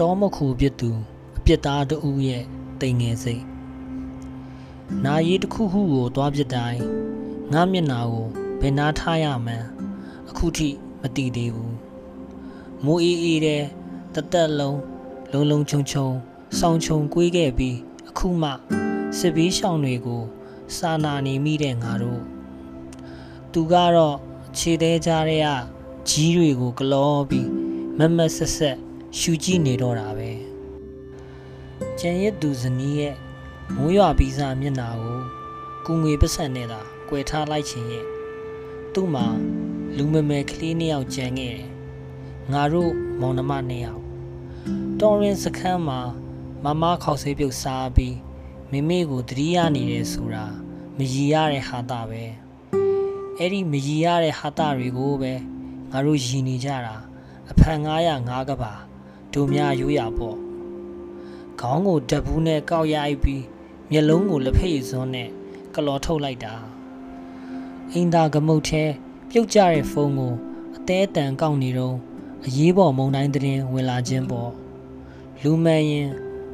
တောမခုပြစ်သူအပြစ်သားတဦးရဲ့တိမ်ငယ်စိတ်နာရီတစ်ခုခုကိုသွားပြစ်တိုင်းငါမျက်နာကိုဘယ်နာထားရမှန်းအခုထိမသိသေးဘူးမိုးအေးအေးတဲ့တသက်လုံးလုံလုံချုံချုံဆောင်းချုံကွေးခဲ့ပြီးအခုမှစစ်ဘေးရှောင်တွေကို စာနာနေမိတဲ့ငါတို့သူကတော့ခြေသေးကြတဲ့ကကြီးတွေကိုကလောပြီးမက်မက်ဆက်ဆက် ရှူကြည့်နေတော့တာပဲကျန်ရစ်သူဇနီးရဲ့မိုးရွာပြီးစားမျက်နာကိုကုငွေပစံနဲ့သာကွယ်ထားလိုက်ခြင်းရဲ့သူ့မှာလူမမယ်ကလေးနှစ်ယောက်ကြံခဲ့တယ်ငါတို့မောင်နှမနှစ်ယောက်တော်ရင်စခန်းမှာမမခေါက်ဆေးပြုတ်စားပြီးမိမိကိုတတိယနေတယ်ဆိုတာမရည်ရတဲ့ဟာတာပဲအဲ့ဒီမရည်ရတဲ့ဟာတာတွေကိုပဲငါတို့ရည်နေကြတာအဖန်905ကပါ တို့များရိုးရပေါ့ခေါင်းကိုဓာတ်ဘူးနဲ့ကောက်ရိုက်ပြီးမျက်လုံးကိုလက်ဖက်ရည်စွန်းနဲ့ကလော်ထုတ်လိုက်တာအင်းသာကမုတ်ထဲပြုတ်ကြတဲ့ဖုန်းကိုအသေးအတန်ကောက်နေတော့အရေးပေါ်မုံတိုင်းသတင်းဝင်လာခြင်းပေါ့လူမှန်ရင်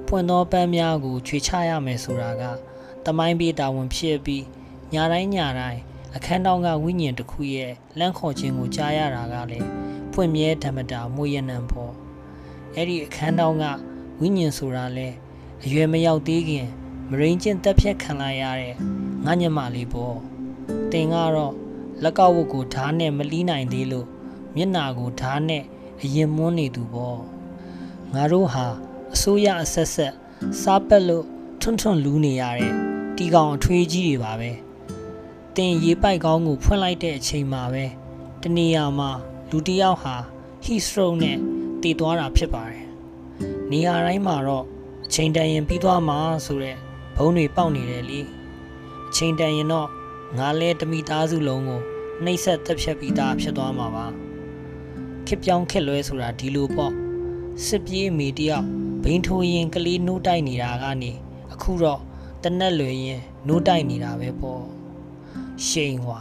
ပွင့်သောပန်းများကိုခြွေချရမယ်ဆိုတာကတမိုင်းပြေးတာဝန်ဖြစ်ပြီးညာတိုင်းညာတိုင်းအခန်းတောင်းကဝိညာဉ်တစ်ခုရဲ့လန့်ခေါ်ခြင်းကိုကြားရတာကလည်းဖွင့်မြဲဓမ္မတာမွေရနံပေါ့ အဲ့ဒီအခန်းတောင်းကဝိညာဉ်ဆိုတာလဲအရွယ်မရောက်သေးခင်မရင်းချင်းတက်ဖြတ်ခံလိုက်ရတဲ့ငါညမလေးပေါ့တင်ကတော့လက်ကောက်ဝတ်ကိုဓာတ်နဲ့မလီးနိုင်သေးလို့မျက်နာကိုဓာတ်နဲ့အရင်မွန်းနေသူပေါ့ငါတို့ဟာအစိုးရအဆက်ဆက်စားပက်လို့ထွန်းထွန်းလူးနေရတဲ့တီကောင်အထွေးကြီးတွေပါပဲတင်ရေပိုက်ကောင်းကိုဖွင့်လိုက်တဲ့အချိန်မှာပဲတနေရာမှာလူတစ်ယောက်ဟာ heat stroke နဲ့ တည်သွားတာဖြစ်ပါတယ်နေရာတိုင်းမှာတော့အချိန်တန်ရင်ပြီးသွားမှာဆိုတဲ့ဘုံတွေပေါက်နေတယ်လေအချိန်တန်ရင်တော့ငါလဲတမိသားစုလုံးကိုနှိပ်ဆက်တက်ဖြတ်ပြီးသားဖြစ်သွားမှာပါခစ်ပြောင်းခက်လွဲဆိုတာဒီလိုပေါ့စစ်ပြေးမိတယောက်ဘိန်းထိုးရင်ကလေးနှိုးတိုက်နေတာကနေအခုတော့တနက်လွယ်ရင်နှိုးတိုက်နေတာပဲပေါ့ရှိန်ွာ